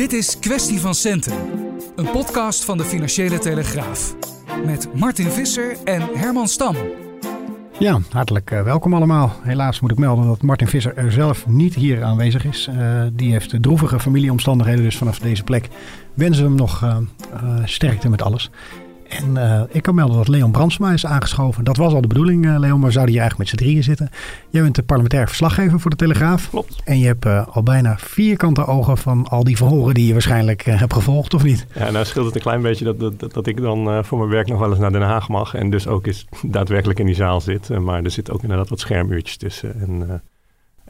Dit is Kwestie van Centen, een podcast van de Financiële Telegraaf. Met Martin Visser en Herman Stam. Ja, hartelijk eh, welkom allemaal. Helaas moet ik melden dat Martin Visser er zelf niet hier aanwezig is. Uh, die heeft droevige familieomstandigheden, dus vanaf deze plek wensen we hem nog uh, sterkte met alles. En uh, ik kan melden dat Leon Brandsma is aangeschoven. Dat was al de bedoeling, uh, Leon, maar zouden hier eigenlijk met z'n drieën zitten. Jij bent de parlementair verslaggever voor de Telegraaf. Klopt. En je hebt uh, al bijna vierkante ogen van al die verhoren die je waarschijnlijk hebt gevolgd, of niet? Ja, nou scheelt het een klein beetje dat, dat, dat ik dan voor mijn werk nog wel eens naar Den Haag mag. En dus ook eens daadwerkelijk in die zaal zit. maar er zitten ook inderdaad wat schermuurtjes tussen. En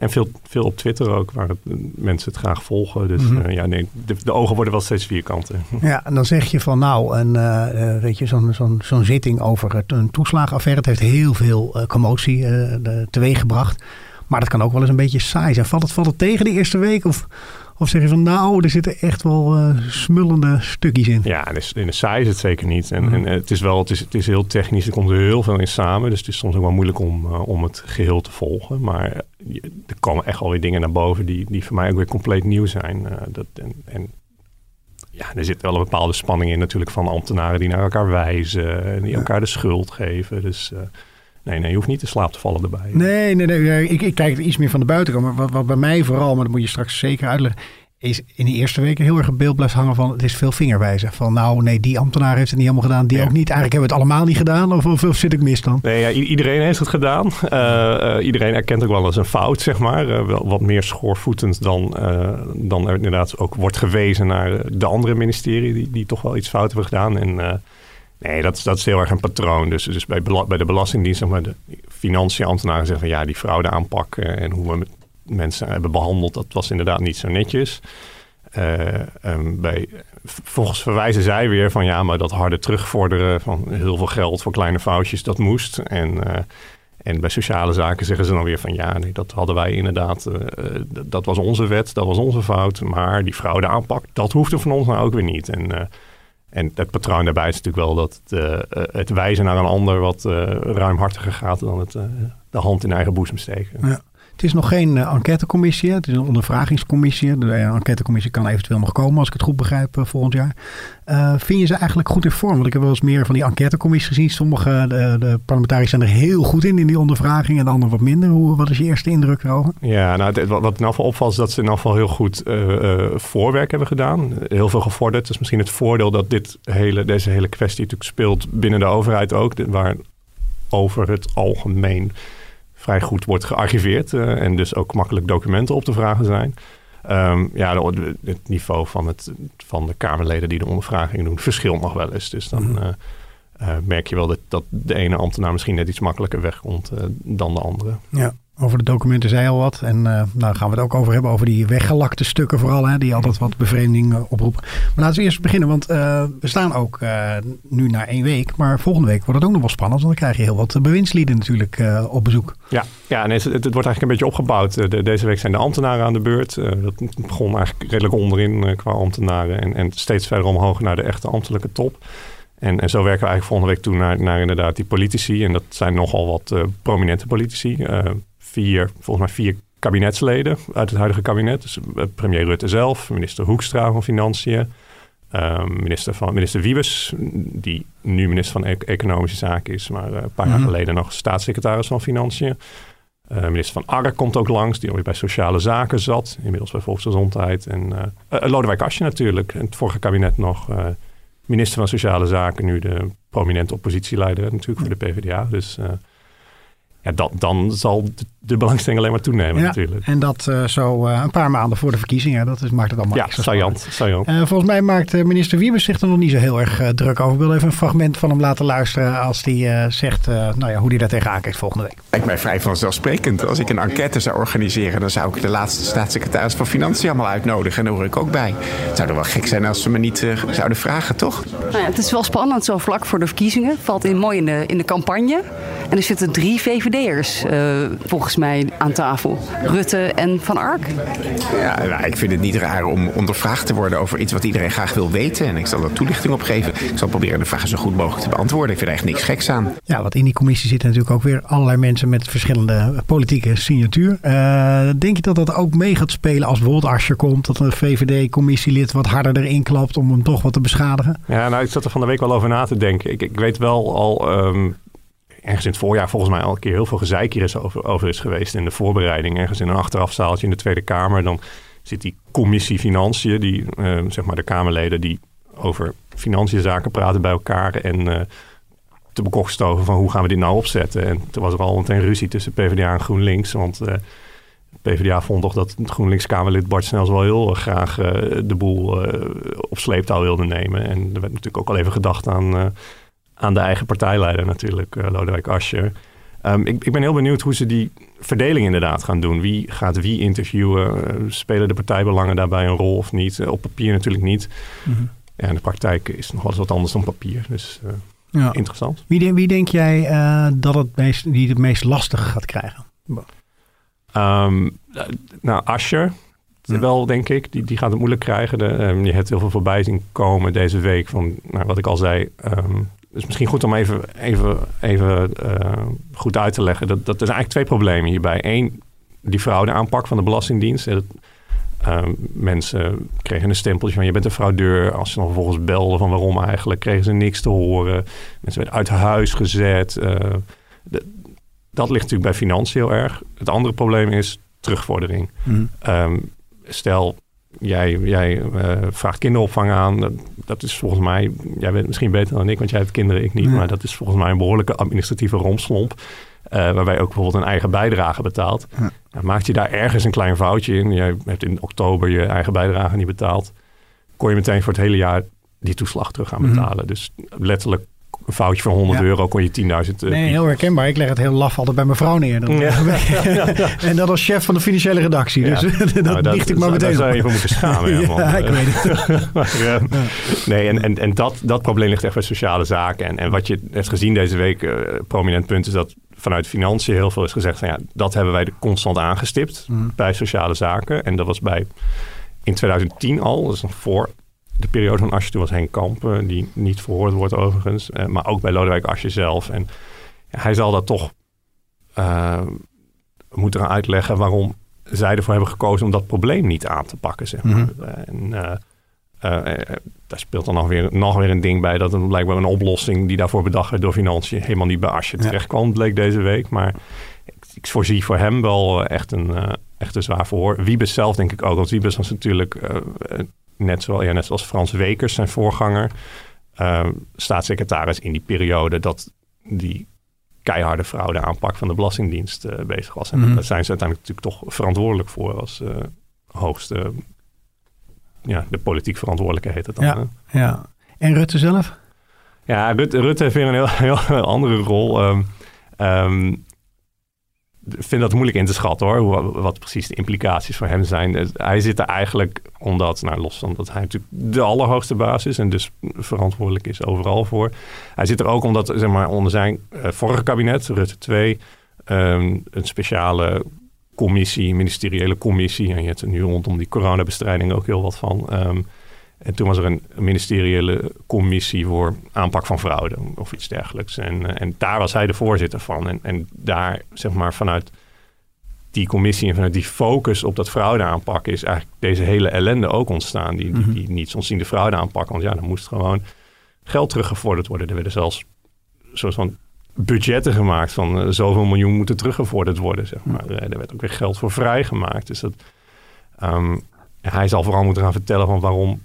en veel, veel op Twitter ook, waar het, mensen het graag volgen. Dus mm -hmm. uh, ja, nee, de, de, ogen worden wel steeds vierkanten. Ja, en dan zeg je van nou, een, uh, weet je, zo'n zo'n zo'n zitting over het, een toeslagenaffaire. Het heeft heel veel uh, commotie teweeg gebracht. Maar dat kan ook wel eens een beetje saai zijn. Valt het, valt het tegen de eerste week? Of, of zeg je van nou, er zitten echt wel uh, smullende stukjes in? Ja, in de saai is het zeker niet. En, mm. en het is wel, het is, het is heel technisch, er komt er heel veel in samen. Dus het is soms ook wel moeilijk om, uh, om het geheel te volgen. Maar er komen echt alweer dingen naar boven die, die voor mij ook weer compleet nieuw zijn. Uh, dat, en, en ja, er zit wel een bepaalde spanning in natuurlijk van ambtenaren die naar elkaar wijzen. En die elkaar de schuld geven. Dus... Nee, nee, je hoeft niet te slaap te vallen erbij. Nee, nee, nee. Ik, ik kijk iets meer van de buitenkant. Maar wat, wat bij mij vooral, maar dat moet je straks zeker uitleggen is in die eerste weken heel erg een beeld blijft hangen van het is veel vingerwijzen. Van nou nee, die ambtenaar heeft het niet helemaal gedaan, die ja. ook niet. Eigenlijk hebben we het allemaal niet gedaan of, of, of zit ik mis dan? Nee, ja, iedereen heeft het gedaan. Uh, uh, iedereen erkent ook wel eens een fout, zeg maar. Uh, wel wat meer schoorvoetend dan, dan er inderdaad ook wordt gewezen naar de andere ministerie die, die toch wel iets fout hebben gedaan. En nee, dat, dat is heel erg een patroon. Dus, dus bij, bij de Belastingdienst, zeg maar, de financiën ambtenaren zeggen van ja, die fraude aanpak en hoe we mensen hebben behandeld, dat was inderdaad niet zo netjes. Uh, um, bij, volgens verwijzen zij weer van ja, maar dat harde terugvorderen van heel veel geld voor kleine foutjes, dat moest. En, uh, en bij sociale zaken zeggen ze dan weer van ja, nee, dat hadden wij inderdaad, dat was onze wet, dat was onze fout. Maar die fraude aanpak, dat hoefde van ons nou ook weer niet. En, en het patroon daarbij is natuurlijk wel dat het, het wijzen naar een ander wat ruimhartiger gaat dan het de hand in eigen boezem steken. Ja. Het is nog geen uh, enquêtecommissie. Het is een ondervragingscommissie. De uh, enquêtecommissie kan eventueel nog komen, als ik het goed begrijp, uh, volgend jaar. vind je ze eigenlijk goed in vorm? Want ik heb wel eens meer van die enquêtecommissies gezien. Sommige de, parlementariërs zijn er heel goed in, in die ondervraging. En de anderen wat minder. Hoe, wat is je eerste indruk erover? Ja, nou, wat, in geval opvalt is dat ze in geval heel goed voorwerk hebben gedaan. Heel veel gevorderd. Is misschien het voordeel dat dit hele, deze hele kwestie natuurlijk speelt binnen de overheid ook. Waar over het algemeen vrij goed wordt gearchiveerd uh, en dus ook makkelijk documenten op te vragen zijn. Um, ja, de, het niveau van, het, van de Kamerleden die de ondervragingen doen verschilt nog wel eens. Dus dan uh, uh, merk je wel dat, dat de ene ambtenaar misschien net iets makkelijker wegkomt dan de andere. Ja. Over de documenten zei al wat. En uh, nou gaan we het ook over hebben. Over die weggelakte stukken vooral. Hè, die altijd wat bevreemding uh, oproepen. Maar laten we eerst beginnen. Want uh, we staan ook nu na één week. Maar volgende week wordt het ook nog wel spannend. Want dan krijg je heel wat bewindslieden natuurlijk op bezoek. Ja, ja nee, het, wordt eigenlijk een beetje opgebouwd. De, deze week zijn de ambtenaren aan de beurt. dat begon eigenlijk redelijk onderin qua ambtenaren. En, en steeds verder omhoog naar de echte ambtelijke top. En, en zo werken we eigenlijk volgende week toe naar, naar inderdaad die politici. En dat zijn nogal wat prominente politici vier, volgens mij vier kabinetsleden uit het huidige kabinet. Dus eh, premier Rutte zelf, minister Hoekstra van Financiën, uh, minister, van, minister Wiebes, die nu minister van e Economische Zaken is, maar uh, een paar mm -hmm. jaar mhm. geleden nog staatssecretaris van Financiën. Uh, minister van Ark komt ook langs, die alweer bij sociale zaken zat, inmiddels bij volksgezondheid. En Lodewijk Asje natuurlijk, in het vorige kabinet nog minister van Sociale Zaken, nu de prominente oppositieleider natuurlijk voor de PvdA. Dus ja, dan, dan zal de, de belangstelling alleen maar toenemen Ja, natuurlijk. En dat eh, zo eh, een paar maanden voor de verkiezingen. Dat is, maakt het allemaal Ja, extra saillant. Eh, volgens mij maakt minister Wiebes zich er nog niet zo heel erg druk over. Ik wil even een fragment van hem laten luisteren als hij eh, zegt eh, nou ja, hoe hij daar tegenaan kijkt volgende week. Lijkt mij vrij vanzelfsprekend. Als ik een enquête zou organiseren, dan zou ik de laatste staatssecretaris van Financiën allemaal uitnodigen. En daar hoor ik ook bij. Het zou er wel gek zijn als ze me niet zouden vragen, toch? Nou ja, het is wel spannend, zo vlak voor de verkiezingen. Valt in mooi in de, in de campagne. En er zitten drie VVD'ers eh, volgens mij aan tafel. Rutte en Van Ark. Ja, nou, ik vind het niet raar om ondervraagd te worden over iets wat iedereen graag wil weten. En ik zal er toelichting op geven. Ik zal proberen de vragen zo goed mogelijk te beantwoorden. Ik vind er echt niks geks aan. Ja, want in die commissie zitten natuurlijk ook weer allerlei mensen met verschillende politieke signatuur. Eh, denk je dat dat ook mee gaat spelen als bijvoorbeeld Ascher komt? Dat een VVD-commissielid wat harder erin klapt om hem toch wat te beschadigen? Ja, nou, ik zat er van de week wel over na te denken. Ik, ik weet wel al, ehm, ergens in het voorjaar volgens mij al een keer heel veel gezeik hier is over, over is geweest in de voorbereiding. Ergens in een achterafzaaltje in de Tweede Kamer. Dan zit die commissie Financiën, die, ehm, zeg maar de Kamerleden die over financiënzaken praten bij elkaar. En eh, te bekokstoven van hoe gaan we dit nou opzetten. En toen was er al meteen ruzie tussen PvdA en GroenLinks. Want eh, PvdA vond toch dat het GroenLinks-Kamerlid Bart Snels wel heel graag eh, de boel eh, op sleeptouw wilde nemen. En er werd natuurlijk ook al even gedacht aan, eh, aan de eigen partijleider natuurlijk, eh, Lodewijk Asscher. Ehm, ik, ik ben heel benieuwd hoe ze die verdeling inderdaad gaan doen. Wie gaat wie interviewen? Eh, spelen de partijbelangen daarbij een rol of niet? Eh, op papier natuurlijk niet. Ja, in de praktijk is het nog wel eens wat anders dan papier. Dus Ja. interessant. Wie, denk- wie denk jij dat het meest, die het meest lastig gaat krijgen? Ehm, eh, nou, Asher, wel denk ik, die, die gaat het moeilijk krijgen. De, ehm, je hebt heel veel voorbij zien komen deze week van, nou, wat ik al zei. ehm, is misschien goed om even, even, even eh, goed uit te leggen. Dat, dat er zijn eigenlijk twee problemen hierbij. Eén, die fraudeaanpak van de Belastingdienst. Eh, dat, ehm, mensen kregen een stempeltje van je bent een fraudeur. Als ze dan vervolgens belden van waarom eigenlijk, kregen ze niks te horen. Mensen werden uit huis gezet. eh, de- dat ligt natuurlijk bij financiën heel erg. Het andere probleem is terugvordering. Ehm, stel, jij, jij eh, vraagt kinderopvang aan. Dat, dat is volgens mij, jij weet misschien beter dan ik, want jij hebt kinderen, ik niet. Ja. Maar dat is volgens mij een behoorlijke administratieve romslomp. eh, waarbij je ook bijvoorbeeld een eigen bijdrage betaalt. Ja. Nou, maakt je daar ergens een klein foutje in. Jij hebt in oktober je eigen bijdrage niet betaald. Kon je meteen voor het hele jaar die toeslag terug gaan Mhm. betalen. Dus letterlijk een foutje van 100 Ja. euro kon je 10.000 eh, Nee, heel herkenbaar. Ik leg het heel laf altijd bij mijn vrouw neer. Dan- Ja. en dat als chef van de financiële redactie. Dus dat Nou, biecht ik maar meteen Daar zou je even moeten schamen. Ja, ik weet het. Maar, nee, en, en, en dat, dat probleem ligt echt bij sociale zaken. En, en wat je hebt gezien deze week, eh, prominent punt, is dat vanuit financiën heel veel is gezegd van ja, dat hebben wij constant aangestipt bij sociale zaken. En dat was bij in 2010 al, dus nog voor de periode van Asje, toen was Henk Kamp, eh, die niet verhoord wordt overigens, eh, maar ook bij Lodewijk Asje zelf. En hij zal dat toch eh, moeten gaan uitleggen waarom zij ervoor hebben gekozen om dat probleem niet aan te pakken. Zeg maar. En, eh, eh, daar speelt dan nog weer, nog weer een ding bij dat er blijkbaar een oplossing die daarvoor bedacht werd door financiën helemaal niet bij Asje Ja. terecht kwam, bleek deze week. Maar ik, ik voorzie voor hem wel echt een, echt een zwaar verhoor. Wiebes zelf denk ik ook, want Wiebes was natuurlijk net, zo, ja, net zoals Frans Wekers, zijn voorganger, eh, staatssecretaris in die periode dat die keiharde fraude aanpak van de Belastingdienst eh, bezig was. En Mhm. daar zijn ze uiteindelijk natuurlijk toch verantwoordelijk voor als eh, hoogste, ja, de politiek verantwoordelijke heet het dan. Ja. hè? Ja. En Rutte zelf? Ja, Rutte, Rutte heeft weer een heel, heel andere rol. Ehm, ehm, vind dat moeilijk in te schatten hoor, wat precies de implicaties voor hem zijn. Hij zit er eigenlijk omdat, nou los van dat hij natuurlijk de allerhoogste baas is en dus verantwoordelijk is overal voor. Hij zit er ook omdat, zeg maar, onder zijn eh, vorige kabinet, Rutte 2, ehm, een speciale commissie, ministeriële commissie, en je hebt er nu rondom die coronabestrijding ook heel wat van. ehm, en toen was er een ministeriële commissie voor aanpak van fraude of iets dergelijks. En, eh, en daar was hij de voorzitter van. En, en daar, zeg maar, vanuit die commissie en vanuit die focus op dat fraude aanpakken is eigenlijk deze hele ellende ook ontstaan. Die, die, die niet ontziende fraude aanpakken. Want ja, dan moest gewoon geld teruggevorderd worden. Er werden zelfs soort van budgetten gemaakt van eh, zoveel miljoen moeten teruggevorderd worden. Zeg maar. Eh, Er werd ook weer geld voor vrijgemaakt. Dus dat, ehm, hij zal vooral moeten gaan vertellen van waarom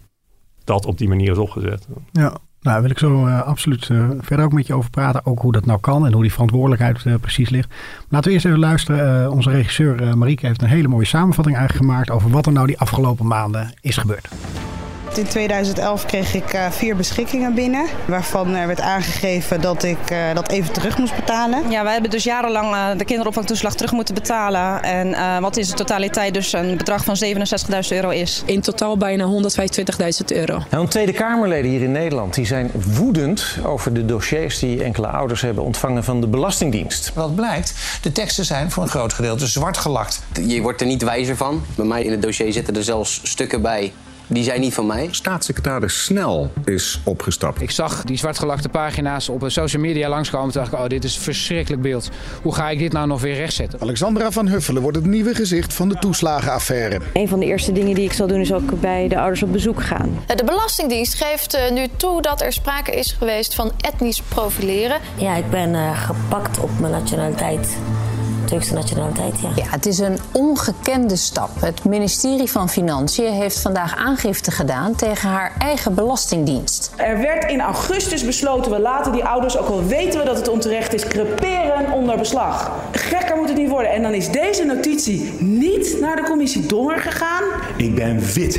dat op die manier is opgezet. Ja. Nou, wil ik zo uh, absoluut uh, verder ook met je over praten. Ook hoe dat nou kan en hoe die verantwoordelijkheid uh, precies ligt. Laten we eerst even luisteren. onze regisseur Marieke heeft een hele mooie samenvatting eigenlijk gemaakt over wat er nou die afgelopen maanden is gebeurd. In 2011 kreeg ik uh, vier beschikkingen binnen, waarvan er werd aangegeven dat ik uh, dat even terug moest betalen. Ja, wij hebben dus jarenlang uh, de kinderopvangtoeslag terug moeten betalen. En wat is de totaliteit dus een bedrag van 67.000 euro is. In totaal bijna 125.000 euro. Nou, Tweede Kamerleden hier in Nederland die zijn woedend over de dossiers die enkele ouders hebben ontvangen van de Belastingdienst. Wat blijkt, de teksten zijn voor een groot gedeelte zwart gelakt. Je wordt er niet wijzer van. Bij mij in het dossier zitten er zelfs stukken bij die zijn niet van mij. Staatssecretaris Snel is opgestapt. Ik zag die zwartgelakte pagina's op social media langskomen. Toen dacht ik, oh, dit is een verschrikkelijk beeld. Hoe ga ik dit nou nog weer rechtzetten? Alexandra van Huffelen wordt het nieuwe gezicht van de toeslagenaffaire. Een van de eerste dingen die ik zal doen is ook bij de ouders op bezoek gaan. De Belastingdienst geeft eh, nu toe dat er sprake is geweest van etnisch profileren. Ja, ik ben uh, gepakt op mijn nationaliteit. Turkse nationaliteit, ja. ja. Het is een ongekende stap. Het ministerie van Financiën heeft vandaag aangifte gedaan tegen haar eigen belastingdienst. Er werd in augustus besloten, we laten die ouders, ook al weten we dat het onterecht is, creperen onder beslag. Gekker moet het niet worden. En dan is deze notitie niet naar de commissie Donner gegaan. Ik ben wit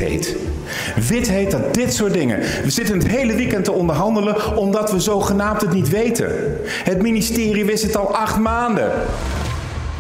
Wit heet dat dit soort dingen. We zitten het hele weekend te onderhandelen omdat we zogenaamd het niet weten. Het ministerie wist het al acht maanden.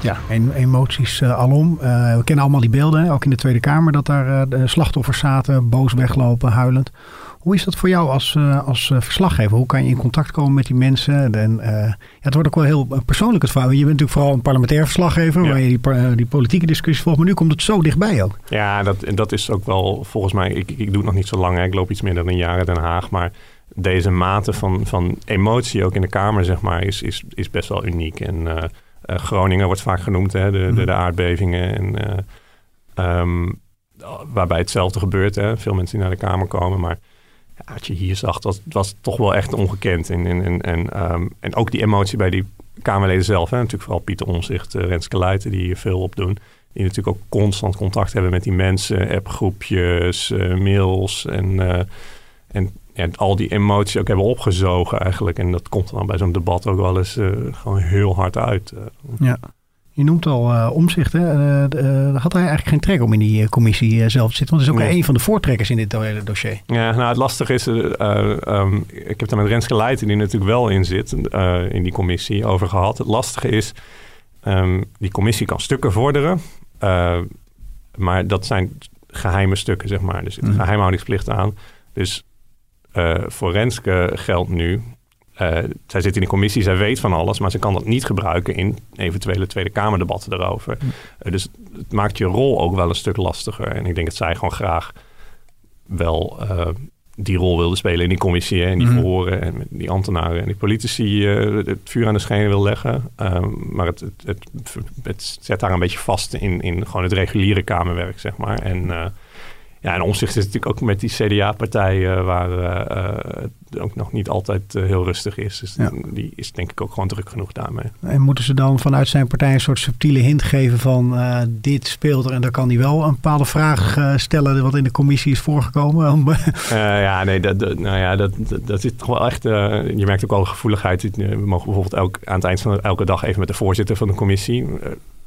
Ja, emoties uh, alom. Uh, we kennen allemaal die beelden, ook in de Tweede Kamer, dat daar uh, de slachtoffers zaten, boos weglopen, huilend. Hoe is dat voor jou als, als verslaggever? Hoe kan je in contact komen met die mensen? En, ja, het wordt ook wel heel persoonlijk het verhaal. Je bent natuurlijk vooral een parlementair verslaggever, waar je die, die, politieke discussie volgt. Maar nu komt het zo dichtbij ook. Ja, dat, dat is ook wel volgens mij. Ik, ik doe het nog niet zo lang. Hè. Ik loop iets meer dan een jaar in Den Haag. Maar deze mate van, van emotie ook in de Kamer, zeg maar, is, is, is best wel uniek. En uh, Groningen wordt vaak genoemd, hè, de, de, de, mhm. aardbevingen. En, uh, um, waarbij hetzelfde gebeurt. Hè. Veel mensen die naar de Kamer komen. Maar ja, wat je hier zag, dat was toch wel echt ongekend. En, en, en, um, en ook die emotie bij die Kamerleden zelf. Hè. Natuurlijk vooral Pieter Omzicht, uh, Renske Leijten, die hier veel op doen. Die natuurlijk ook constant contact hebben met die mensen. Appgroepjes, mails en... en ja, al die emoties ook hebben opgezogen eigenlijk. En dat komt dan bij zo'n debat ook wel eens uh, gewoon heel hard uit. Uh. Ja. Je noemt al uh, omzicht. Hè? had hij eigenlijk geen trek om in die commissie zelf te zitten? Want het is ook een van de voortrekkers in dit hele dossier. Ja, nou het lastige is... Um, ik heb daar met Renske Leijten, die natuurlijk wel in zit... in die commissie over gehad. Het lastige is... Um, die commissie kan stukken vorderen. maar dat zijn geheime stukken, zeg maar. Er zit een mm. geheimhoudingsplicht aan. Dus uh, voor Renske geldt nu. Uh, zij zit in de commissie, zij weet van alles, maar ze kan dat niet gebruiken in eventuele Tweede Kamerdebatten daarover. Uh, dus het maakt je rol ook wel een stuk lastiger. En ik denk dat zij gewoon graag wel die rol wilde spelen in die commissie en die mm. verhoren en die ambtenaren en die politici het vuur aan de schenen wil leggen. Ehm, maar het, het, het, het, zet daar een beetje vast in, in gewoon het reguliere Kamerwerk, zeg maar. En ja, en omzicht is natuurlijk ook met die CDA-partij uh, waar het ook nog niet altijd heel rustig is. Dus die is denk ik ook gewoon druk genoeg daarmee. En moeten ze dan vanuit zijn partij een soort subtiele hint geven van dit speelt er en dan kan hij wel een bepaalde vraag stellen wat in de commissie is voorgekomen? ja, nee, dat, nou ja, dat, dat, dat is toch wel echt, je merkt ook al gevoeligheid. We mogen bijvoorbeeld elk, aan het eind van elke dag even met de voorzitter van de commissie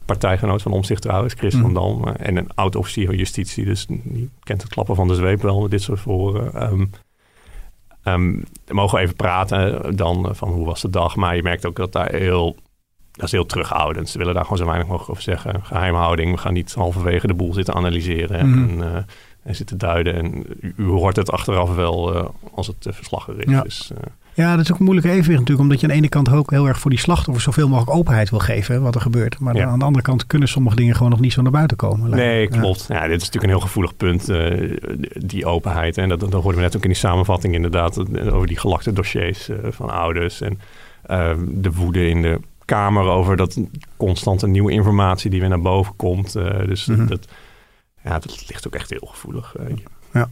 partijgenoot van Omzicht trouwens, Chris mm. van Dam. Eh, en een oud-officier van justitie, dus die kent het klappen van de zweep wel met dit soort verhoren. Um, um, mogen we even praten dan van hoe was de dag. Maar je merkt ook dat daar heel, dat is heel terughoudend. Ze willen daar gewoon zo weinig mogelijk over zeggen. Geheimhouding, we gaan niet halverwege de boel zitten analyseren. Mm. En, uh, en zitten duiden. En u, hoort het achteraf wel uh, als het verslag er is. Ja. Dus, ja, dat is ook een moeilijke evenwicht natuurlijk. Omdat je aan de ene kant ook heel erg voor die slachtoffers zoveel mogelijk openheid wil geven. Wat er gebeurt. Maar aan de andere kant kunnen sommige dingen gewoon nog niet zo naar buiten komen. Nee, klopt. Ja. dit is natuurlijk een heel gevoelig punt. Uh, die openheid. En dat, dat hoorden we net ook in die samenvatting inderdaad. Eh, over die gelakte dossiers uh, van ouders. En uh, de woede in de Kamer over dat constante nieuwe informatie die weer naar boven komt. dus mm -hmm. dat, ja, dat ligt ook echt heel gevoelig. Ja.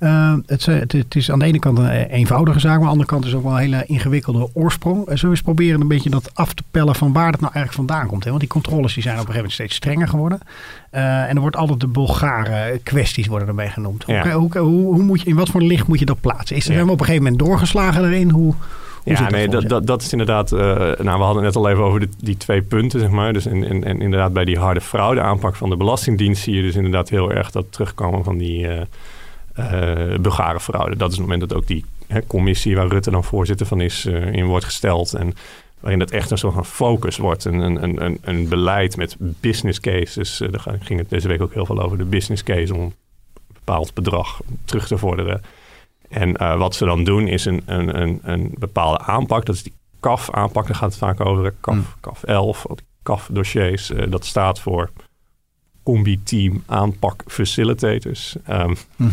Uh, het, het, het, is aan de ene kant een eenvoudige zaak, maar aan de andere kant is ook wel een hele ingewikkelde oorsprong. Zullen we eens proberen een beetje dat af te pellen van waar het nou eigenlijk vandaan komt? Hè? Want die controles die zijn op een gegeven moment steeds strenger geworden. Uh, en er wordt altijd de Bulgaren kwesties worden erbij genoemd. Ja. Hoe, hoe, hoe, moet je, in wat voor licht moet je dat plaatsen? Is er ja. op een gegeven moment doorgeslagen erin? Hoe, ja, nee, dat, dat, dat, is inderdaad. Uh, nou, we hadden net al even over de, die twee punten, zeg maar. Dus en, en, en inderdaad, bij die harde fraude aanpak van de Belastingdienst zie je dus inderdaad heel erg dat terugkomen van die uh, uh, Bulgare fraude. Dat is het moment dat ook die hè, commissie waar Rutte dan voorzitter van is, in wordt gesteld. En waarin dat echt een soort van focus wordt. Een, een, een, een beleid met business cases. daar ging het deze week ook heel veel over. De business case om een bepaald bedrag terug te vorderen. En uh, wat ze dan doen is een, een, een, een bepaalde aanpak. Dat is die CAF aanpak. Daar gaat het vaak over. CAF, mm. CAF 11, CAF dossiers. Uh, dat staat voor Combi-team aanpak facilitators. Um, mm.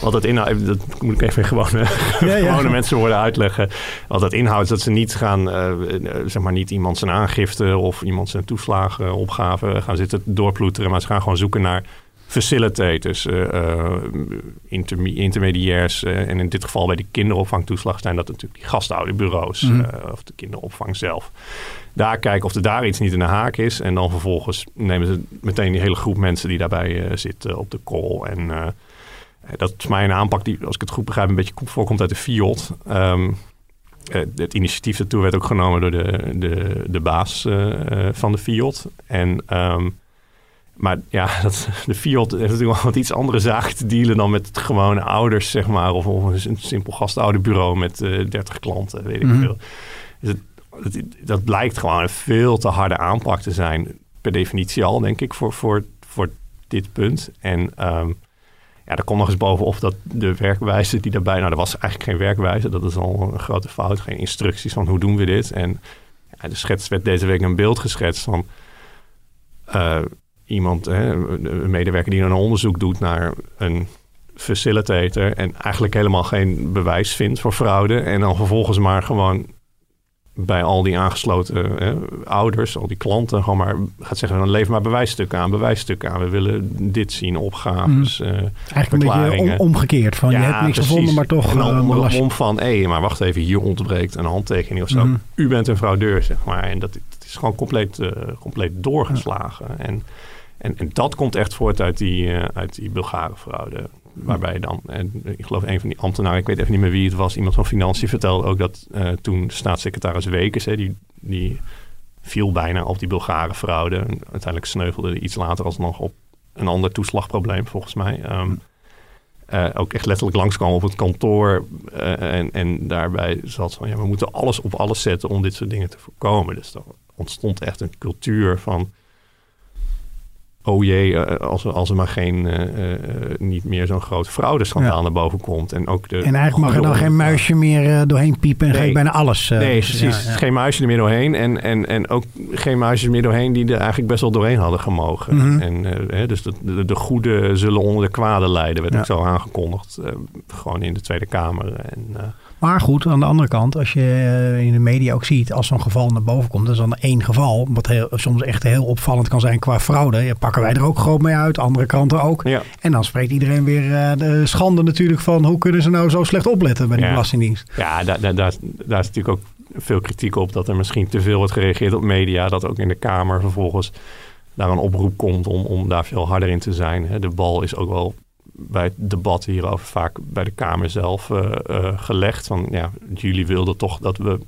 Wat het inhoudt, dat moet ik even gewone, ja, ja. gewone mensen worden uitleggen. Wat het inhoudt is dat ze niet gaan, uh, zeg maar niet iemand zijn aangifte of iemand zijn toeslagenopgave gaan zitten doorploeteren. Maar ze gaan gewoon zoeken naar facilitators, uh, intermediairs. En in dit geval bij de kinderopvangtoeslag zijn dat natuurlijk die gastouderbureaus mm. of de kinderopvang zelf. Daar kijken of er daar iets niet in de haak is. En dan vervolgens nemen ze meteen die hele groep mensen die daarbij zitten op de call. En dat is mij een aanpak die, als ik het goed begrijp, een beetje voorkomt uit de FIOD. Um, het initiatief daartoe werd ook genomen door de, de, de baas van de FIOD. En um, maar ja, dat, de Fiat heeft natuurlijk wel wat iets andere zaken te dealen dan met gewone ouders, zeg maar. Of, of een simpel gastouderbureau met uh, eh, 30 klanten, weet ik mm -hmm. veel. Dus het, dat blijkt gewoon een veel te harde aanpak te zijn. Per definitie al, denk ik, voor, voor, voor dit punt. En um, ja, er komt nog eens bovenop dat de werkwijze die daarbij... Nou, er was eigenlijk geen werkwijze. Dat is al een grote fout. Geen instructies van hoe doen we dit. En ja, de schets werd deze week een beeld geschetst van... Uh, iemand, hè, een medewerker die een onderzoek doet naar een facilitator en eigenlijk helemaal geen bewijs vindt voor fraude en dan vervolgens maar gewoon bij al die aangesloten hè, ouders, al die klanten, gewoon maar gaat zeggen: dan lever maar bewijsstukken aan, bewijsstukken aan. We willen dit zien, opgaves, mm. uh, Eigenlijk een beetje omgekeerd. Van ja, je hebt niks precies. gevonden, maar toch. En dan uh, om van: hé, maar wacht even, hier ontbreekt een handtekening of zo. Mm. U bent een fraudeur, zeg maar. En dat, dat is gewoon compleet, uh, compleet doorgeslagen. Ja. En en, en dat komt echt voort uit die, uit die Bulgare fraude. Waarbij dan, en ik geloof een van die ambtenaren, ik weet even niet meer wie het was, iemand van Financiën vertelde ook dat uh, toen staatssecretaris Wekers, hè, die, die viel bijna op die Bulgare fraude. En uiteindelijk sneuvelde hij iets later alsnog op een ander toeslagprobleem, volgens mij. Um, uh, ook echt letterlijk langskwam op het kantoor. Uh, en, en daarbij zat van ja, we moeten alles op alles zetten om dit soort dingen te voorkomen. Dus er ontstond echt een cultuur van oh jee, eh, als, er, als er maar geen, uh, uh, niet meer zo'n groot fraudeschandaal ja. naar boven komt. En, ook de en eigenlijk mag er dan geen muisje meer doorheen piepen en nee. ga bijna alles. nee, precies. Ja, ja. Geen muisje er meer doorheen. En, en, en ook geen muisjes meer doorheen die er eigenlijk best wel doorheen hadden gemogen. Mm -hmm. en, dus de, de, de, goede zullen onder de kwade lijden, werd ook zo aangekondigd. gewoon in de Tweede Kamer. En, maar goed, aan de andere kant, als je eh, in de media ook ziet, als zo'n geval naar boven komt, dat is dan één geval, wat heel, soms echt heel opvallend kan zijn qua fraude. Ja, pakken wij er ook groot mee uit, andere kranten ook. Ja. En dan spreekt iedereen weer uh, de schande natuurlijk van hoe kunnen ze nou zo slecht opletten bij de ja. Belastingdienst. Ja, daar, daar, daar, daar is natuurlijk ook veel kritiek op dat er misschien te veel wordt gereageerd op media, dat ook in de Kamer vervolgens daar een oproep komt om, om daar veel harder in te zijn. De bal is ook wel bij het debat hierover vaak bij de Kamer zelf uh, uh, gelegd. Van ja, jullie wilden toch dat we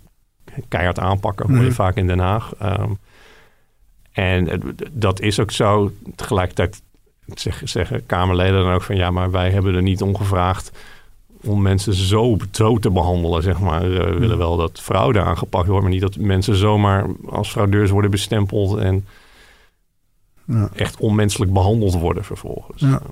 keihard aanpakken, hoor je mm. vaak in Den Haag. Um, en dat is ook zo. Tegelijkertijd zeg, zeggen Kamerleden dan ook van ja, maar wij hebben er niet om gevraagd om mensen zo, zo te behandelen, zeg maar. Uh, we willen wel dat fraude aangepakt wordt, maar niet dat mensen zomaar als fraudeurs worden bestempeld en ja. echt onmenselijk behandeld worden vervolgens. Ja.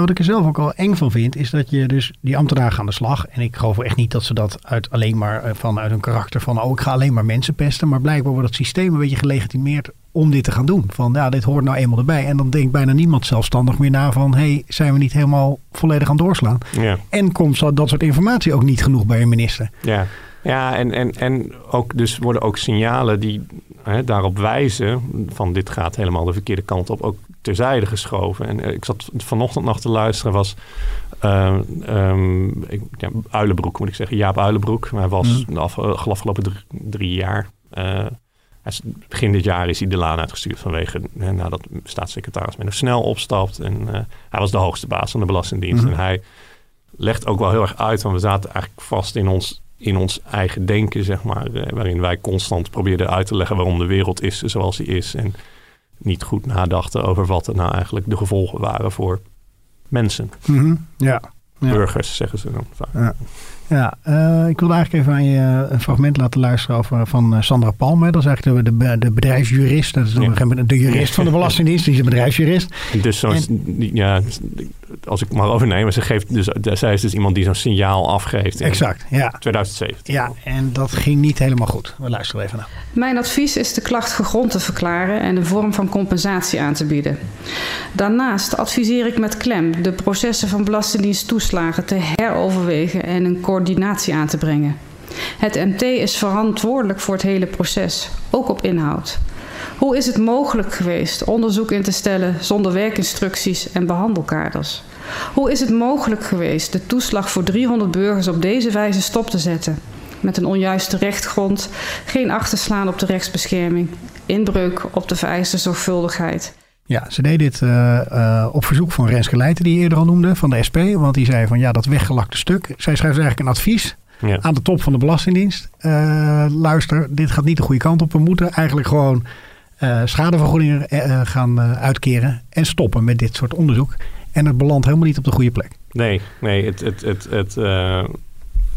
Wat ik er zelf ook al eng van vind, is dat je dus die ambtenaren aan de slag. En ik geloof echt niet dat ze dat uit alleen maar eh, vanuit hun karakter van, oh, ik ga alleen maar mensen pesten. Maar blijkbaar wordt het systeem een beetje gelegitimeerd om dit te gaan doen. Van ja, dit hoort nou eenmaal erbij. En dan denkt bijna niemand zelfstandig meer na van, hey, zijn we niet helemaal volledig aan doorslaan? Ja. En komt dat soort informatie ook niet genoeg bij een minister? Ja. Ja, en, en, en ook, dus worden ook signalen die hè, daarop wijzen van dit gaat helemaal de verkeerde kant op, ook terzijde geschoven. En ik zat vanochtend nog te luisteren, was uh, um, ik, ja, Uilenbroek moet ik zeggen, Jaap Uilenbroek. Hij was mm. de afgelopen drie, drie jaar... Uh, begin dit jaar is hij de laan uitgestuurd vanwege hè, nadat staatssecretaris Menno Snel opstapt. En uh, hij was de hoogste baas van de Belastingdienst. Mm -hmm. En hij legt ook wel heel erg uit, want we zaten eigenlijk vast in ons, in ons eigen denken, zeg maar. Waarin wij constant probeerden uit te leggen waarom de wereld is zoals die is. En niet goed nadachten over wat er nou eigenlijk de gevolgen waren voor mensen. Mm -hmm. ja. Burgers, zeggen ze dan vaak. Ja. Ja, uh, ik wilde eigenlijk even aan je een fragment laten luisteren over, van Sandra Palme. Dat is eigenlijk de, de, de bedrijfsjurist. Dat is ja. de jurist van de Belastingdienst. Die is een bedrijfsjurist. Dus ja, als ik maar overneem. Ze geeft dus, zij is dus iemand die zo'n signaal afgeeft. In exact, ja. 2017. Ja, en dat ging niet helemaal goed. We luisteren even naar. Mijn advies is de klacht gegrond te verklaren en een vorm van compensatie aan te bieden. Daarnaast adviseer ik met klem de processen van Belastingdienst toeslagen te heroverwegen en een coördinatie aan te brengen. Het MT is verantwoordelijk voor het hele proces, ook op inhoud. Hoe is het mogelijk geweest onderzoek in te stellen zonder werkinstructies en behandelkaders? Hoe is het mogelijk geweest de toeslag voor 300 burgers op deze wijze stop te zetten? Met een onjuiste rechtgrond, geen achterslaan op de rechtsbescherming, inbreuk op de vereiste zorgvuldigheid. Ja, ze deed dit uh, uh, op verzoek van Renske Leijten, die je eerder al noemde, van de SP. Want die zei van ja, dat weggelakte stuk. Zij schrijft eigenlijk een advies ja. aan de top van de Belastingdienst. Uh, luister, dit gaat niet de goede kant op. We moeten eigenlijk gewoon schadevergoedingen gaan uitkeren en stoppen met dit soort onderzoek. En het belandt helemaal niet op de goede plek. Nee, nee, het, het, het, het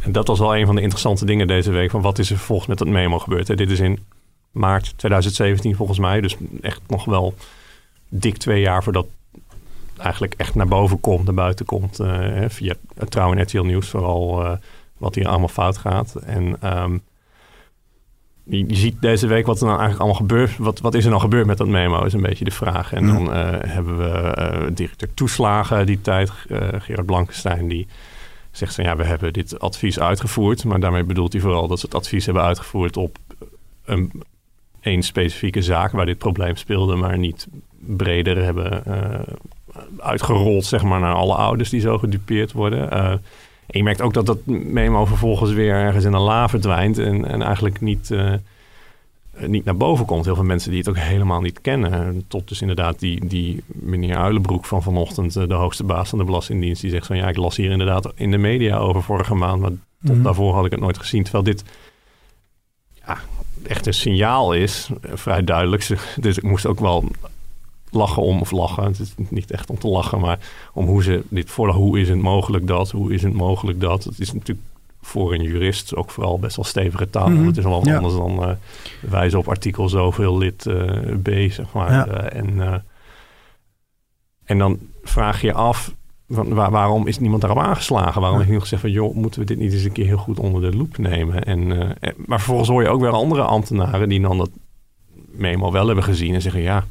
dat was wel een van de interessante dingen deze week. Van wat is er vervolgens met dat memo gebeurd? Hè? Dit is in maart 2017 volgens mij. Dus echt nog wel dik twee jaar voordat eigenlijk echt naar boven komt, naar buiten komt. Uh, via het Trouw en RTL Nieuws vooral uh, wat hier allemaal fout gaat. En um, je, je, ziet deze week wat er nou eigenlijk allemaal gebeurt. Wat, wat is er nou gebeurd met dat memo, is een beetje de vraag. En dan uh, hebben we directeur toeslagen die tijd, Gerard Blankenstein, die zegt van ja, we hebben dit advies uitgevoerd. Maar daarmee bedoelt hij vooral dat ze het advies hebben uitgevoerd op een, een specifieke zaak waar dit probleem speelde, maar niet breder hebben uh, uitgerold zeg maar, naar alle ouders die zo gedupeerd worden. En je merkt ook dat dat memo vervolgens weer ergens in een la verdwijnt en, en eigenlijk niet, uh, niet naar boven komt. Heel veel mensen die het ook helemaal niet kennen. Tot dus inderdaad die, die meneer Uilenbroek van vanochtend, de hoogste baas van de Belastingdienst, die zegt van ja, ik las hier inderdaad in de media over vorige maand, maar tot mm. daarvoor had ik het nooit gezien. Terwijl dit ja, echt een signaal is, vrij duidelijk. Dus ik moest ook wel lachen om, of lachen, het is niet echt om te lachen, maar om hoe ze dit voor, hoe is het mogelijk dat, hoe is het mogelijk dat. Het is natuurlijk voor een jurist ook vooral best wel stevige taal. Mm-hmm. Het is wel ja. anders dan uh, wijzen op artikel zoveel lid uh, B, zeg maar. Ja. Uh, en, en dan vraag je af, van, waar, waarom is niemand daarop aangeslagen? Waarom heeft niemand gezegd van, joh, moeten we dit niet eens een keer heel goed onder de loep nemen? En, en, maar vervolgens hoor je ook weer andere ambtenaren die dan dat memo wel hebben gezien en zeggen, ja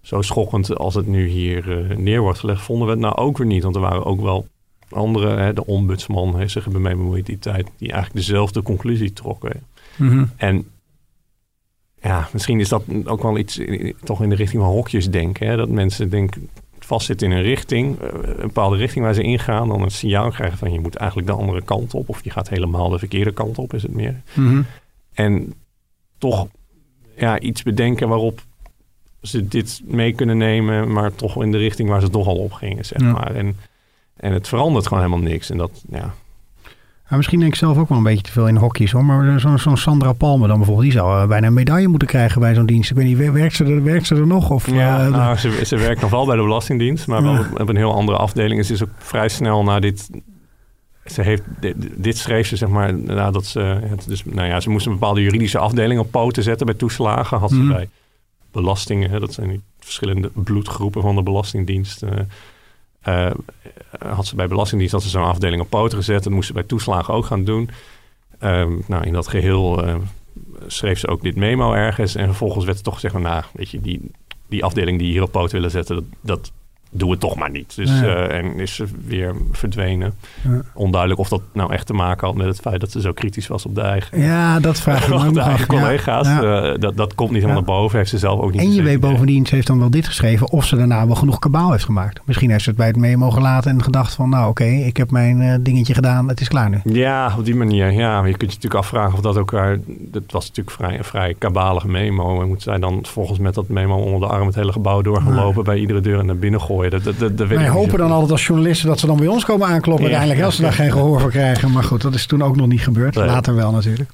zo schokkend als het nu hier uh, neer wordt gelegd, vonden we het nou ook weer niet. Want er waren ook wel andere, hè, de ombudsman heeft zich ermee bemoeid die tijd, die eigenlijk dezelfde conclusie trokken. Mm-hmm. En ja, misschien is dat ook wel iets toch in de richting van hokjes denken. Hè? Dat mensen denken, vastzitten in een richting, een bepaalde richting waar ze ingaan, dan een signaal krijgen van je moet eigenlijk de andere kant op, of je gaat helemaal de verkeerde kant op, is het meer. Mm-hmm. En toch ja, iets bedenken waarop ze dit mee kunnen nemen, maar toch in de richting waar ze toch al op gingen, zeg ja. maar. En, en het verandert gewoon helemaal niks. En dat, ja. Ja, misschien denk ik zelf ook wel een beetje te veel in hokjes hoor. Maar zo'n zo Sandra Palme dan bijvoorbeeld, die zou uh, bijna een medaille moeten krijgen bij zo'n dienst. Ik weet niet, werkt ze er, werkt ze er nog? Of, ja, uh, nou, ze, ze werkt nog wel bij de Belastingdienst, maar wel op, een heel andere afdeling. Ze is ook vrij snel na dit ze heeft, dit, dit schreef ze zeg maar nadat ze, dus, nou ja, ze moest een bepaalde juridische afdeling op poten zetten bij toeslagen. Had ze mm. bij belastingen. Hè, dat zijn die verschillende bloedgroepen van de Belastingdienst. Uh, uh, had ze bij Belastingdienst had ze zo'n afdeling op poten gezet. Dat moest ze bij toeslagen ook gaan doen. Uh, nou, in dat geheel uh, schreef ze ook dit memo ergens. En vervolgens werd er toch gezegd, nou, weet je, die, die afdeling die hier op poten willen zetten, dat, dat doe het toch maar niet. Dus, Ja. eh, en is ze weer verdwenen. Ja. Onduidelijk of dat nou echt te maken had met het feit dat ze zo kritisch was op de eigen, Ja, dat vraag ik me de eigen collega's. ja. Eh, dat, dat komt niet helemaal naar boven. Heeft ze zelf ook niet En je weet bovendien, ze heeft dan wel dit geschreven, of ze daarna wel genoeg kabaal heeft gemaakt. Misschien heeft ze het bij het memo gelaten en gedacht van, nou oké, ik heb mijn eh, dingetje gedaan, het is klaar nu. Ja, op die manier. Ja, maar je kunt je natuurlijk afvragen of dat ook... haar- Dat was natuurlijk vrij, een vrij kabalige memo. En moet zij dan volgens met dat memo onder de arm het hele gebouw door gaan lopen... bij iedere deur en naar binnen gooien? Dat, dat, dat, dat weet Wij hopen dan altijd als journalisten dat ze dan bij ons komen aankloppen Ja. uiteindelijk, als ze daar geen gehoor voor krijgen. Maar goed, dat is toen ook nog niet gebeurd. Nee. Later wel natuurlijk.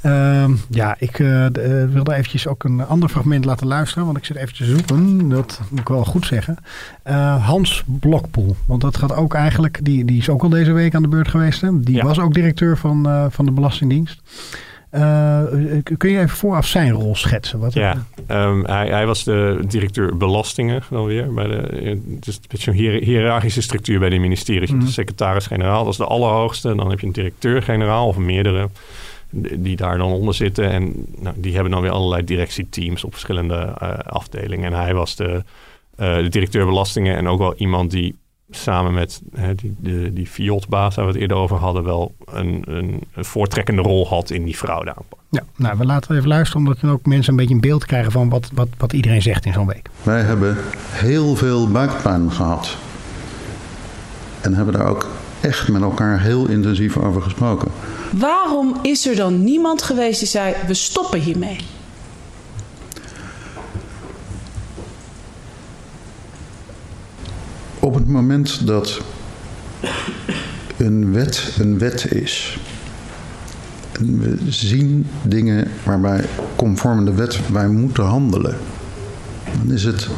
Ehm, ja, ik eh, eh, wilde eventjes ook een ander fragment laten luisteren, want ik zit even te zoeken. Dat moet ik wel goed zeggen. Eh, Hans Blokpoel, want dat gaat ook eigenlijk, die, die is ook al deze week aan de beurt geweest. Hè? Die was ook directeur van, van de Belastingdienst. Eh, kun je even vooraf zijn rol schetsen? Wat, Ja, ehm, hij, hij was de directeur belastingen dan weer. Bij de, het is een beetje hiërarchische structuur bij de ministeries. Je hebt Mhm. de secretaris-generaal, dat is de allerhoogste. Dan heb je een directeur-generaal of meerdere die daar dan onder zitten. En nou, die hebben dan weer allerlei directieteams op verschillende eh, afdelingen. En hij was de, eh, de directeur belastingen en ook wel iemand die samen met hè, die, de, die Fiat-baas waar we het eerder over hadden... wel een, een, een voortrekkende rol had in die fraudeaanpak. Ja, nou, we laten even luisteren, omdat dan ook mensen een beetje een beeld krijgen van wat, wat, wat iedereen zegt in zo'n week. Wij hebben heel veel buikpijn gehad. En hebben daar ook echt met elkaar heel intensief over gesproken. Waarom is er dan niemand geweest die zei: we stoppen hiermee? Op het moment dat een wet een wet is. En we zien dingen waarbij conform de wet wij moeten handelen. Dan is het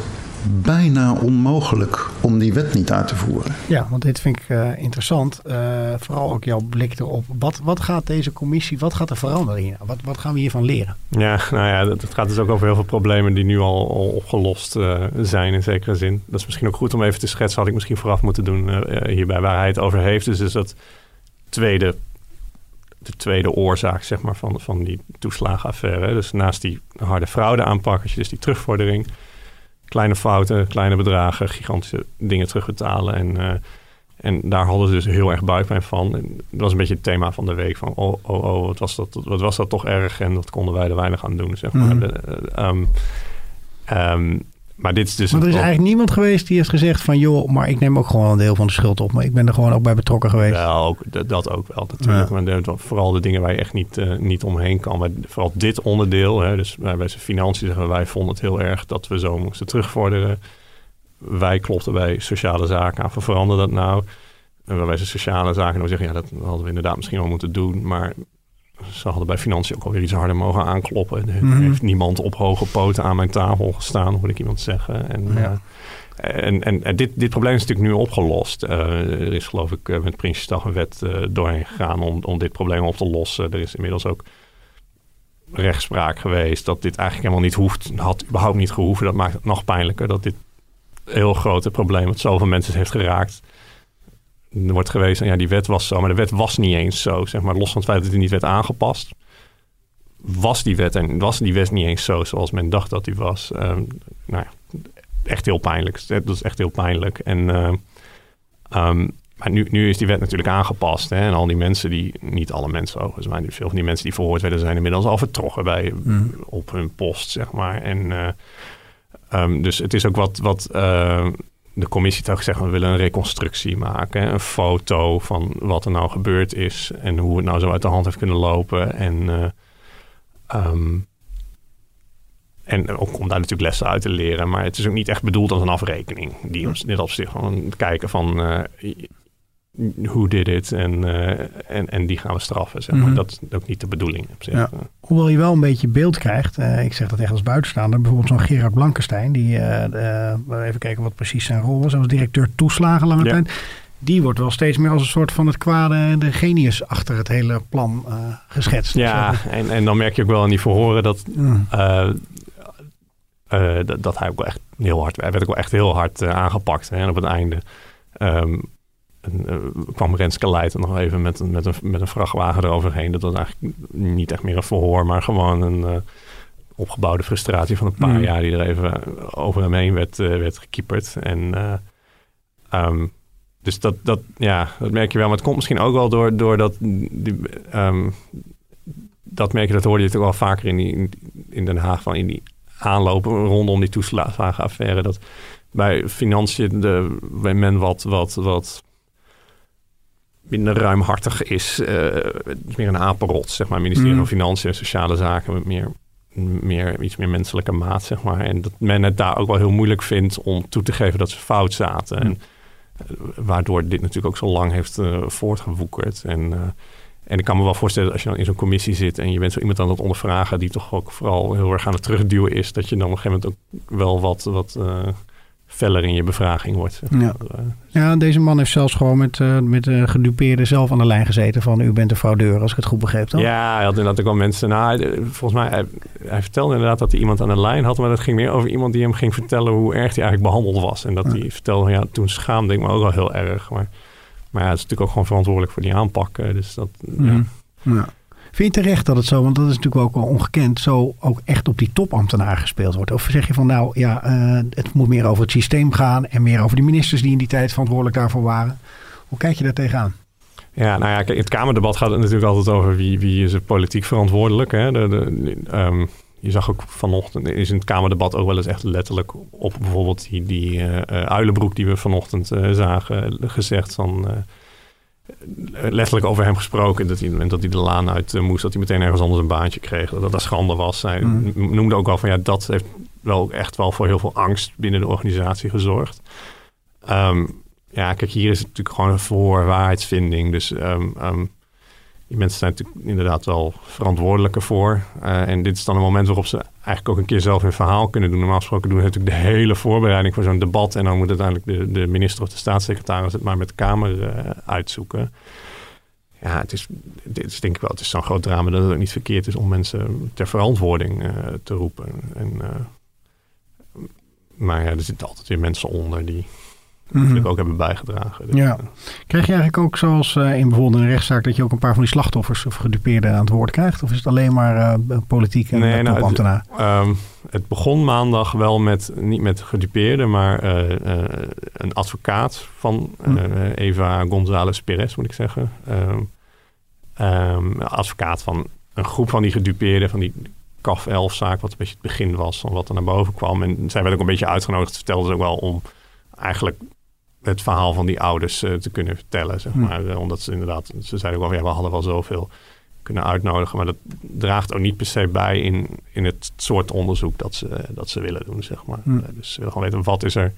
bijna onmogelijk om die wet niet uit te voeren. Ja, want dit vind ik eh, interessant. Eh, vooral ook jouw blik erop. Wat, wat gaat deze commissie, wat gaat er veranderen hier? Wat, wat gaan we hiervan leren? Ja, nou ja, het gaat dus ook over heel veel problemen die nu al, al opgelost eh, zijn in zekere zin. Dat is misschien ook goed om even te schetsen, had ik misschien vooraf moeten doen eh, hierbij, waar hij het over heeft. Dus is dat tweede, de tweede oorzaak zeg maar, van, van die toeslagenaffaire. Dus naast die harde fraude aanpak, als je dus die terugvordering, kleine fouten, kleine bedragen, gigantische dingen terugbetalen en... eh, en daar hadden ze dus heel erg buikpijn van. En dat was een beetje het thema van de week. Van, oh, oh, oh, wat was dat, wat was dat toch erg? En dat konden wij er weinig aan doen, zeg maar. Mhm. Eh, ehm, ehm, maar dit is dus... Maar er is eigenlijk niemand geweest die heeft gezegd van... joh, maar ik neem ook gewoon een deel van de schuld op. Maar ik ben er gewoon ook bij betrokken geweest. Wel, ook, dat, dat ook wel natuurlijk. Maar de- vooral de dingen waar je echt niet, eh, niet omheen kan. Maar vooral dit onderdeel. Hè, dus bij zijn financiën zeggen wij vonden het heel erg dat we zo moesten terugvorderen. Wij klopten bij sociale zaken aan. Van verander dat nou? En waarbij ze sociale zaken nou zeggen, ja, dat hadden we inderdaad misschien wel moeten doen. Maar ze hadden bij financiën ook alweer iets harder mogen aankloppen. Er Mhm. heeft niemand op hoge poten aan mijn tafel gestaan, hoorde ik iemand zeggen. En, Ja. eh, en, en, en dit, dit probleem is natuurlijk nu opgelost. Eh, er is geloof ik eh, met Prinsjesdag een wet doorheen gegaan om, om dit probleem op te lossen. Er is inmiddels ook rechtspraak geweest dat dit eigenlijk helemaal niet hoeft. Had überhaupt niet gehoeven. Dat maakt het nog pijnlijker dat dit heel grote probleem wat zoveel mensen heeft geraakt. Er wordt geweest, en ja, die wet was zo, maar de wet was niet eens zo. Zeg maar, los van het feit dat die niet werd aangepast, was die wet en was die wet niet eens zo zoals men dacht dat die was. Ehm, nou ja, echt heel pijnlijk. Dat is echt heel pijnlijk. En ehm, ehm, maar nu, nu is die wet natuurlijk aangepast. Hè, en al die mensen die, niet alle mensen overigens, maar veel van die mensen die verhoord werden, zijn inmiddels al vertrokken bij, Mm. op hun post, zeg maar. En eh, ehm, dus het is ook wat, wat eh, de commissie ook gezegd, we willen een reconstructie maken. Een foto van wat er nou gebeurd is en hoe het nou zo uit de hand heeft kunnen lopen. En, eh, ehm, en ook om daar natuurlijk lessen uit te leren. Maar het is ook niet echt bedoeld als een afrekening. Die ons dit opzicht van kijken van eh, hoe did it en, eh, en, en die gaan we straffen. Zeg maar. Mhm. Dat is ook niet de bedoeling op zich. Ja. Hoewel je wel een beetje beeld krijgt. eh, ik zeg dat echt als buitenstaander. Bijvoorbeeld zo'n Gerard Blankenstein. Die, eh, even kijken wat precies zijn rol was. Hij was directeur toeslagen lange Ja. tijd. Die wordt wel steeds meer als een soort van het kwade, de genius achter het hele plan geschetst. Ja, en, en dan merk je ook wel aan die verhoren dat, Mm. dat, dat hij ook wel echt heel hard, hij werd ook wel echt heel hard aangepakt. Hè? En op het einde ehm, en, eh, kwam Renske Leijten nog even met een, met, een, met een vrachtwagen eroverheen. Dat was eigenlijk niet echt meer een verhoor, maar gewoon een, eh, opgebouwde frustratie van een paar Mm. jaar die er even over hem heen werd, eh, werd gekieperd. En eh, ehm, dus dat, dat, ja, dat merk je wel. Maar het komt misschien ook wel door, door dat, die, ehm, dat merk je, dat hoorde je toch wel vaker in, die, in, in Den Haag, van in die aanlopen rondom die toeslagenaffaire. Dat bij financiën de, men wat, wat, wat minder ruimhartig is. eh, is meer een apenrot, zeg maar. Ministerie Mm. van Financiën en Sociale Zaken met meer, meer, iets meer menselijke maat, zeg maar. En dat men het daar ook wel heel moeilijk vindt om toe te geven dat ze fout zaten. En, eh, waardoor dit natuurlijk ook zo lang heeft eh, voortgewoekerd. En, en ik kan me wel voorstellen als je dan in zo'n commissie zit en je bent zo iemand aan het ondervragen die toch ook vooral heel erg aan het terugduwen is, dat je dan op een gegeven moment ook wel wat, wat feller in je bevraging wordt. Ja. Eh, Ja, deze man heeft zelfs gewoon met, eh met eh, gedupeerden zelf aan de lijn gezeten van u bent een fraudeur, als ik het goed begreep toch? Ja, hij had inderdaad ook wel mensen. Nou, volgens mij, hij, hij vertelde inderdaad dat hij iemand aan de lijn had, maar dat ging meer over iemand die hem ging vertellen hoe erg hij eigenlijk behandeld was. En dat hij vertelde, ja, toen schaamde ik me ook wel heel erg. Maar, maar ja, het is natuurlijk ook gewoon verantwoordelijk voor die aanpak. Dus dat, ja. Mhm. Ja. Vind je terecht dat het zo, want dat is natuurlijk ook wel ongekend, zo ook echt op die topambtenaar gespeeld wordt? Of zeg je van nou ja, eh, het moet meer over het systeem gaan en meer over die ministers die in die tijd verantwoordelijk daarvoor waren? Hoe kijk je daar tegenaan? Ja, nou ja, kijk, het Kamerdebat gaat natuurlijk altijd over wie, wie is politiek verantwoordelijk. Hè? De, de, ehm, je zag ook vanochtend, is in het Kamerdebat ook wel eens echt letterlijk op bijvoorbeeld die, die eh, eh, uilenbroek die we vanochtend zagen gezegd van... letterlijk over hem gesproken. Dat hij, op het moment dat hij de laan uit eh, moest, dat hij meteen ergens anders een baantje kreeg. Dat dat schande was. Hij Mhm. noemde ook wel van ja, dat heeft wel echt wel voor heel veel angst binnen de organisatie gezorgd. Ehm, ja, kijk, hier is het natuurlijk gewoon een waarheidsvinding. Dus ehm, ehm, die mensen zijn natuurlijk inderdaad wel verantwoordelijk ervoor. Eh, en dit is dan een moment waarop ze eigenlijk ook een keer zelf hun verhaal kunnen doen. Normaal gesproken doen ze natuurlijk de hele voorbereiding voor zo'n debat. En dan moet uiteindelijk de, de minister of de staatssecretaris het maar met de Kamer eh, uitzoeken. Ja, het is, dit denk ik wel, het is zo'n groot drama dat het ook niet verkeerd is om mensen ter verantwoording eh, te roepen. En, maar ja, er zitten altijd weer mensen onder die natuurlijk ook hebben bijgedragen. Dus, Ja. Krijg je eigenlijk ook zoals eh, in bijvoorbeeld een rechtszaak dat je ook een paar van die slachtoffers of gedupeerden aan het woord krijgt? Of is het alleen maar eh, politiek en Nee, nou, het, ehm, het begon maandag wel met, niet met gedupeerden, maar eh, een advocaat van eh, Hm. Eva González Perez, moet ik zeggen. Ehm, ehm, advocaat van een groep van die gedupeerden, van die CAF 11 zaak, wat een beetje het begin was van wat er naar boven kwam. En zij werd ook een beetje uitgenodigd, vertelde ze ook wel om eigenlijk het verhaal van die ouders eh, te kunnen vertellen, zeg maar. Eh, omdat ze inderdaad, ze zeiden ook wel, ja, we hadden wel zoveel kunnen uitnodigen. Maar dat draagt ook niet per se bij in, in het soort onderzoek dat ze, dat ze willen doen, zeg maar. Eh, Dus ze willen gewoon weten, wat is er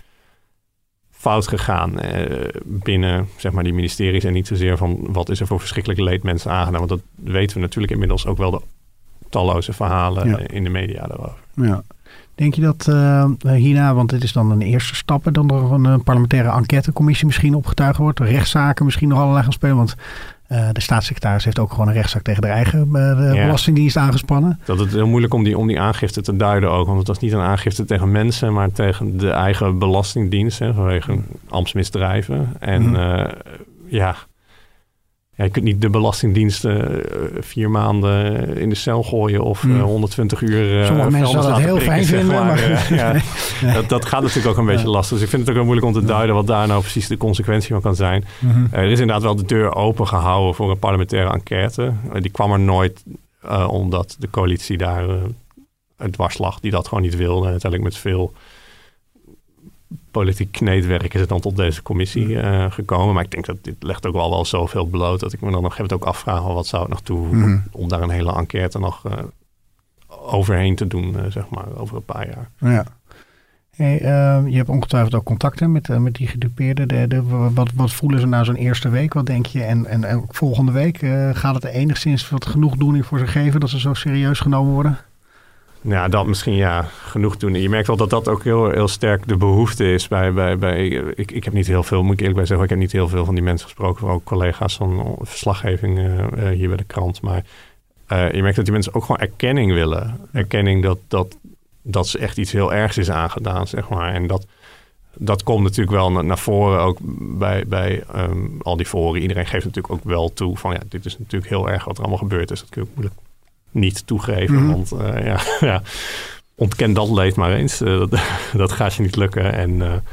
fout gegaan eh, binnen zeg maar, die ministeries... en niet zozeer van wat is er voor verschrikkelijk leed mensen aangedaan. Want dat weten we natuurlijk inmiddels ook wel de talloze verhalen Ja. in de media daarover. Ja. Denk je dat eh, hierna, want dit is dan een eerste stap, dan er een eh, parlementaire enquêtecommissie misschien opgetuigd wordt, rechtszaken misschien nog allerlei gaan spelen? Want eh, de staatssecretaris heeft ook gewoon een rechtszaak tegen de eigen Ja. belastingdienst aangespannen. Dat het heel moeilijk om die, om die aangifte te duiden ook. Want het was niet een aangifte tegen mensen, maar tegen de eigen belastingdienst. Hè, vanwege ambtsmisdrijven. En Mhm. eh, ja. Ja, je kunt niet de belastingdienst eh, vier maanden in de cel gooien of eh, Mhm. 120 uur. eh, Sommige mensen zouden het laten heel fijn vinden, maar- eh, ja. dat, dat gaat natuurlijk ook een beetje lastig. Dus ik vind het ook wel moeilijk om te duiden wat daar nou precies de consequentie van kan zijn. Mhm. Er is inderdaad wel de deur open gehouden voor een parlementaire enquête. Eh, die kwam er nooit eh, omdat de coalitie daar eh het dwars lag, die dat gewoon niet wilde. Uiteindelijk met veel politiek kneedwerk is het dan tot deze commissie eh, gekomen. Maar ik denk dat dit legt ook wel, wel zoveel bloot dat ik me dan gegeven moment ook afvraag wat zou het nog toevoegen Mhm. om daar een hele enquête nog eh, overheen te doen, eh, zeg maar, over een paar jaar. Ja. Hey, je hebt ongetwijfeld ook contacten met, met die gedupeerden. De, de, wat, wat voelen ze na zo'n eerste week? Wat denk je? En, en, volgende week gaat het enigszins wat genoegdoening voor ze geven dat ze zo serieus genomen worden? Ja, dat misschien ja, genoeg doen. Je merkt wel dat dat ook heel, heel sterk de behoefte is bij... bij, bij ik, ik heb niet heel veel, moet ik eerlijk bij zeggen... ik heb niet heel veel van die mensen gesproken... ook collega's van verslaggeving eh, eh, hier bij de krant. Maar eh, je merkt dat die mensen ook gewoon erkenning willen. Erkenning dat, dat, dat ze echt iets heel ergs is aangedaan, zeg maar. En dat, dat komt natuurlijk wel naar, voren ook bij, bij ehm, al die foren. Iedereen geeft natuurlijk ook wel toe van... ja, dit is natuurlijk heel erg wat er allemaal gebeurd is. Dat kun je ook moeilijk niet toegeven. Mhm. Want eh, ja, ja, ontken dat leed maar eens. Eh, dat, dat gaat je niet lukken. En,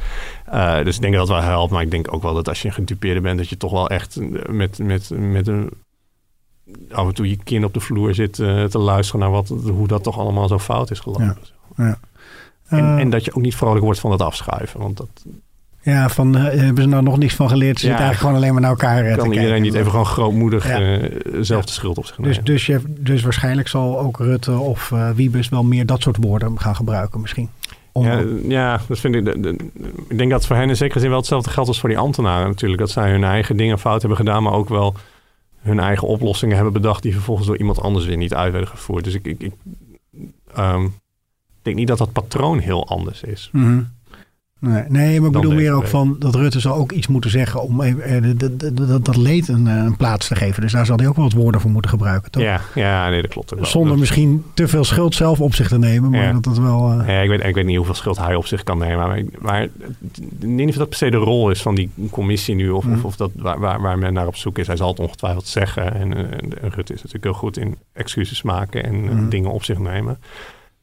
eh, dus ik denk dat dat wel helpt. Maar ik denk ook wel dat als je een gedupeerde bent... dat je toch wel echt met, met, met een... af en toe je kind op de vloer zit te luisteren... naar wat, hoe dat toch allemaal zo fout is gelopen. Ja. En, en dat je ook niet vrolijk wordt van het afschuiven. Want dat Ja, van eh, hebben ze nou nog niks van geleerd? Ze Ja. zitten eigenlijk gewoon alleen maar naar elkaar eh, te kan iedereen niet even gewoon grootmoedig Ja. eh, zelf de schuld op zich nemen. Dus, dus, je, dus waarschijnlijk zal ook Rutte of eh Wiebes wel meer dat soort woorden gaan gebruiken misschien. Om- Ja, ja, dat vind ik. de- de- ik denk dat voor hen in zekere zin wel hetzelfde geldt als voor die ambtenaren natuurlijk. Dat zij hun eigen dingen fout hebben gedaan, maar ook wel hun eigen oplossingen hebben bedacht die vervolgens door iemand anders weer niet uit werden gevoerd. Dus ik, ik, ik ehm, denk niet dat dat patroon heel anders is. Mhm. Nee, nee, maar ik bedoel meer ook van dat Rutte zal ook iets moeten zeggen om even, eh, dat- dat- leed een, eh, een plaats te geven. Dus daar zal hij ook wel wat woorden voor moeten gebruiken, toch? Ja, ja, nee, dat klopt ook. Zonder Dat- misschien te veel schuld zelf op zich te nemen, maar Ja. dat dat wel... eh, Ja, ik, weet, ik weet niet hoeveel schuld hij op zich kan nemen. Maar, maar ik weet niet of dat per se de rol is van die commissie nu. Of, of, of dat waar, waar, waar men naar op zoek is. Hij zal het ongetwijfeld zeggen. En, en Rutte is natuurlijk heel goed in excuses maken en Mhm. dingen op zich nemen.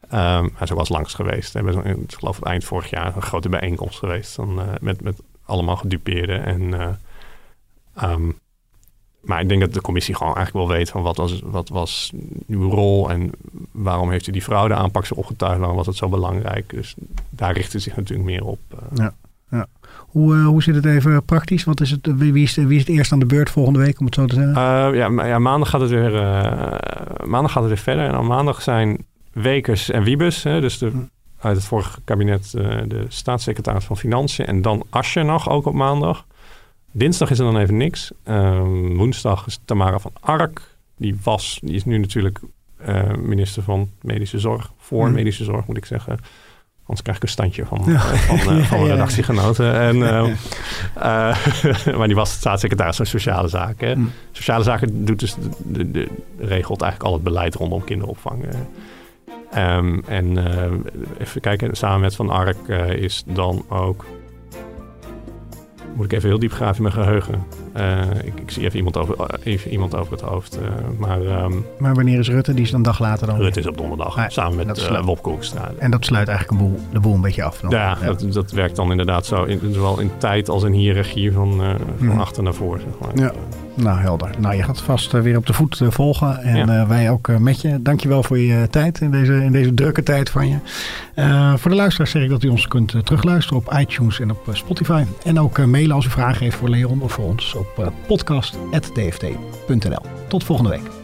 Ehm, hij is ook wel eens langs geweest. Is, ik geloof het eind vorig jaar een grote bijeenkomst geweest. Dan, eh, met, met allemaal gedupeerden. En, eh, ehm, maar ik denk dat de commissie gewoon eigenlijk wel weet van wat was, wat was uw rol en waarom heeft u die fraudeaanpak zo opgetuigd, waarom was het zo belangrijk. Dus daar richt het zich natuurlijk meer op. eh. Ja, ja. Hoe, hoe zit het even praktisch? Wat is het, wie, wie is, wie is het eerst aan de beurt volgende week, om het zo te zeggen? Ja, ja, maandag gaat het weer, maandag gaat het weer verder. En op maandag zijn Wekers en Wiebes, hè, dus de, uit het vorige kabinet eh, de staatssecretaris van Financiën. En dan Asje nog, ook op maandag. Dinsdag is er dan even niks. Ehm, woensdag is Tamara van Ark. Die was, die is nu natuurlijk eh, minister van Medische Zorg. Voor Mhm. Medische Zorg moet ik zeggen. Anders krijg ik een standje van, Ja. eh, van, Ja, van ja, mijn ja. redactiegenoten. En, ehm, eh, maar die was staatssecretaris van Sociale Zaken. Mhm. Sociale Zaken doet dus de, de, de- regelt eigenlijk al het beleid rondom kinderopvang. Eh. Ehm, en eh, even kijken, samen met Van Ark eh, is dan ook... Moet ik even heel diep graven in mijn geheugen. Eh, ik, ik zie even iemand over, even iemand over het hoofd. maar ehm, Maar wanneer is Rutte? Die is dan een dag later dan? Rutte is op donderdag, Ah, samen met uh. En dat sluit eigenlijk een boel, de boel een beetje af. nog. Ja, Dat, dat werkt dan inderdaad zo, in, zowel in tijd als in hiërarchie van, van Mhm. achter naar voor. Zeg maar. Ja, nou helder. Nou, je gaat vast eh, weer op de voet eh, volgen. En Ja. eh, wij ook met je. Dankjewel voor je tijd in deze, in deze drukke tijd van je. Voor de luisteraars zeg ik dat u ons kunt terugluisteren op iTunes en op Spotify. En ook mailen als u vragen heeft voor Leon of voor ons op podcast.dft.nl. Tot volgende week.